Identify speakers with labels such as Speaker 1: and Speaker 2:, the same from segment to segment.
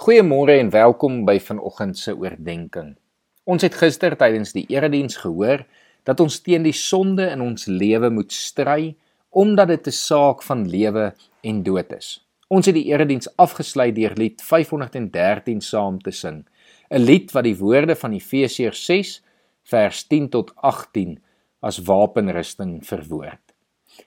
Speaker 1: Goeiemôre en welkom by vanoggend se oordeenking. Ons het gister tydens die erediens gehoor dat ons teen die sonde in ons lewe moet stry omdat dit 'n saak van lewe en dood is. Ons het die erediens afgesluit deur lied 513 saam te sing, 'n lied wat die woorde van Efesiërs 6 vers 10 tot 18 as wapenrusting verwoord.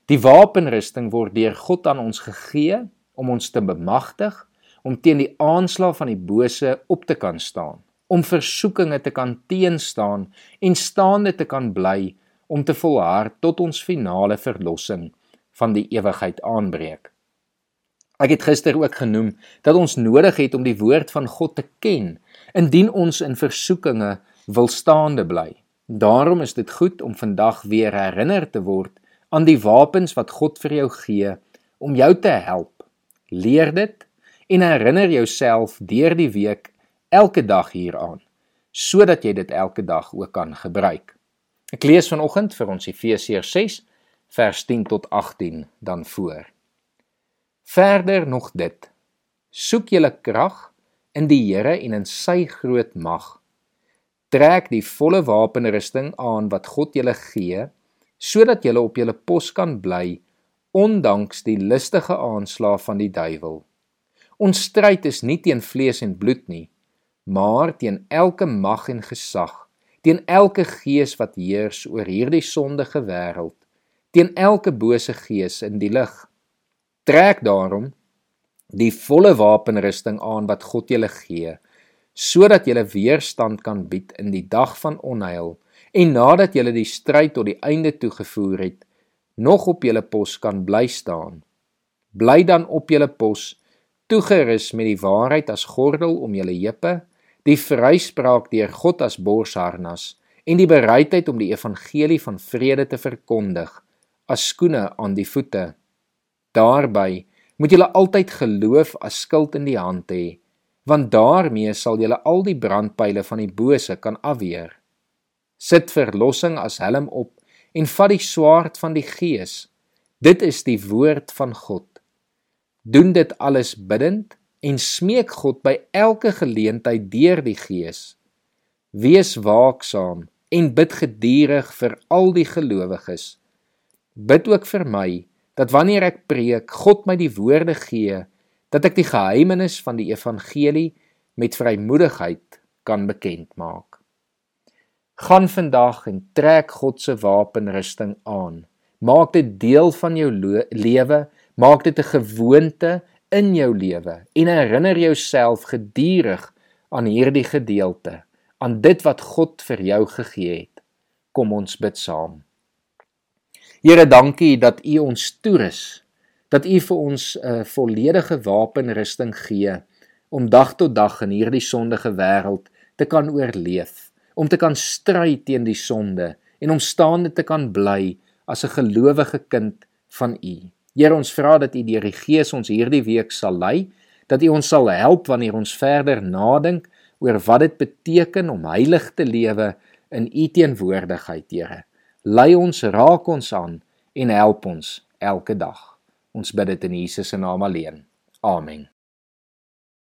Speaker 1: Die wapenrusting word deur God aan ons gegee om ons te bemagtig om teen die aanslag van die bose op te kan staan, om versoekinge te kan teenstaan en staande te kan bly om te volhard tot ons finale verlossing van die ewigheid aanbreek. Ek het gister ook genoem dat ons nodig het om die woord van God te ken indien ons in versoekinge wil staande bly. Daarom is dit goed om vandag weer herinner te word aan die wapens wat God vir jou gee om jou te help. Leer dit en herinner jouself deur die week elke dag hieraan sodat jy dit elke dag ook kan gebruik. Ek lees vanoggend vir ons Efesiërs 6 vers 10 tot 18 dan voor. Verder nog dit: Soek julle krag in die Here en in sy groot mag. Trek die volle wapenrusting aan wat God julle gee sodat julle op julle pos kan bly ondanks die listige aanslae van die duiwel. Ons stryd is nie teen vlees en bloed nie, maar teen elke mag en gesag, teen elke gees wat heers oor hierdie sondige wêreld, teen elke bose gees in die lig. Trek daarom die volle wapenrusting aan wat God julle gee, sodat julle weerstand kan bied in die dag van onheil en nadat julle die stryd tot die einde toegevoer het, nog op julle pos kan bly staan. Bly dan op julle pos toegerus met die waarheid as gordel om julle heupe, die vryspraak deur God as borsharnas en die bereidheid om die evangelie van vrede te verkondig as skoene aan die voete. Daarby moet julle altyd geloof as skild in die hand hê, want daarmee sal julle al die brandpyle van die bose kan afweer. Sit verlossing as helm op en vat die swaard van die gees. Dit is die woord van God doen dit alles bidtend en smeek God by elke geleentheid deur die Gees. Wees waaksaam en bid geduldig vir al die gelowiges. Bid ook vir my dat wanneer ek preek, God my die woorde gee dat ek die geheimenis van die evangelie met vrymoedigheid kan bekend maak. Gaan vandag en trek God se wapenrusting aan. Maak dit deel van jou lewe Maak dit 'n gewoonte in jou lewe en herinner jouself gedurig aan hierdie gedeelte, aan dit wat God vir jou gegee het. Kom ons bid saam. Here, dankie dat U ons toerus, dat U vir ons 'n volledige wapenrusting gee om dag tot dag in hierdie sondige wêreld te kan oorleef, om te kan stry teen die sonde en om staande te kan bly as 'n gelowige kind van U. Here ons vra dat U deur die Gees ons hierdie week sal lei, dat U ons sal help wanneer ons verder nadink oor wat dit beteken om heilig te lewe in U teenwoordigheid, Here. Lei ons, raak ons aan en help ons elke dag. Ons bid dit in Jesus se naam alleen. Amen.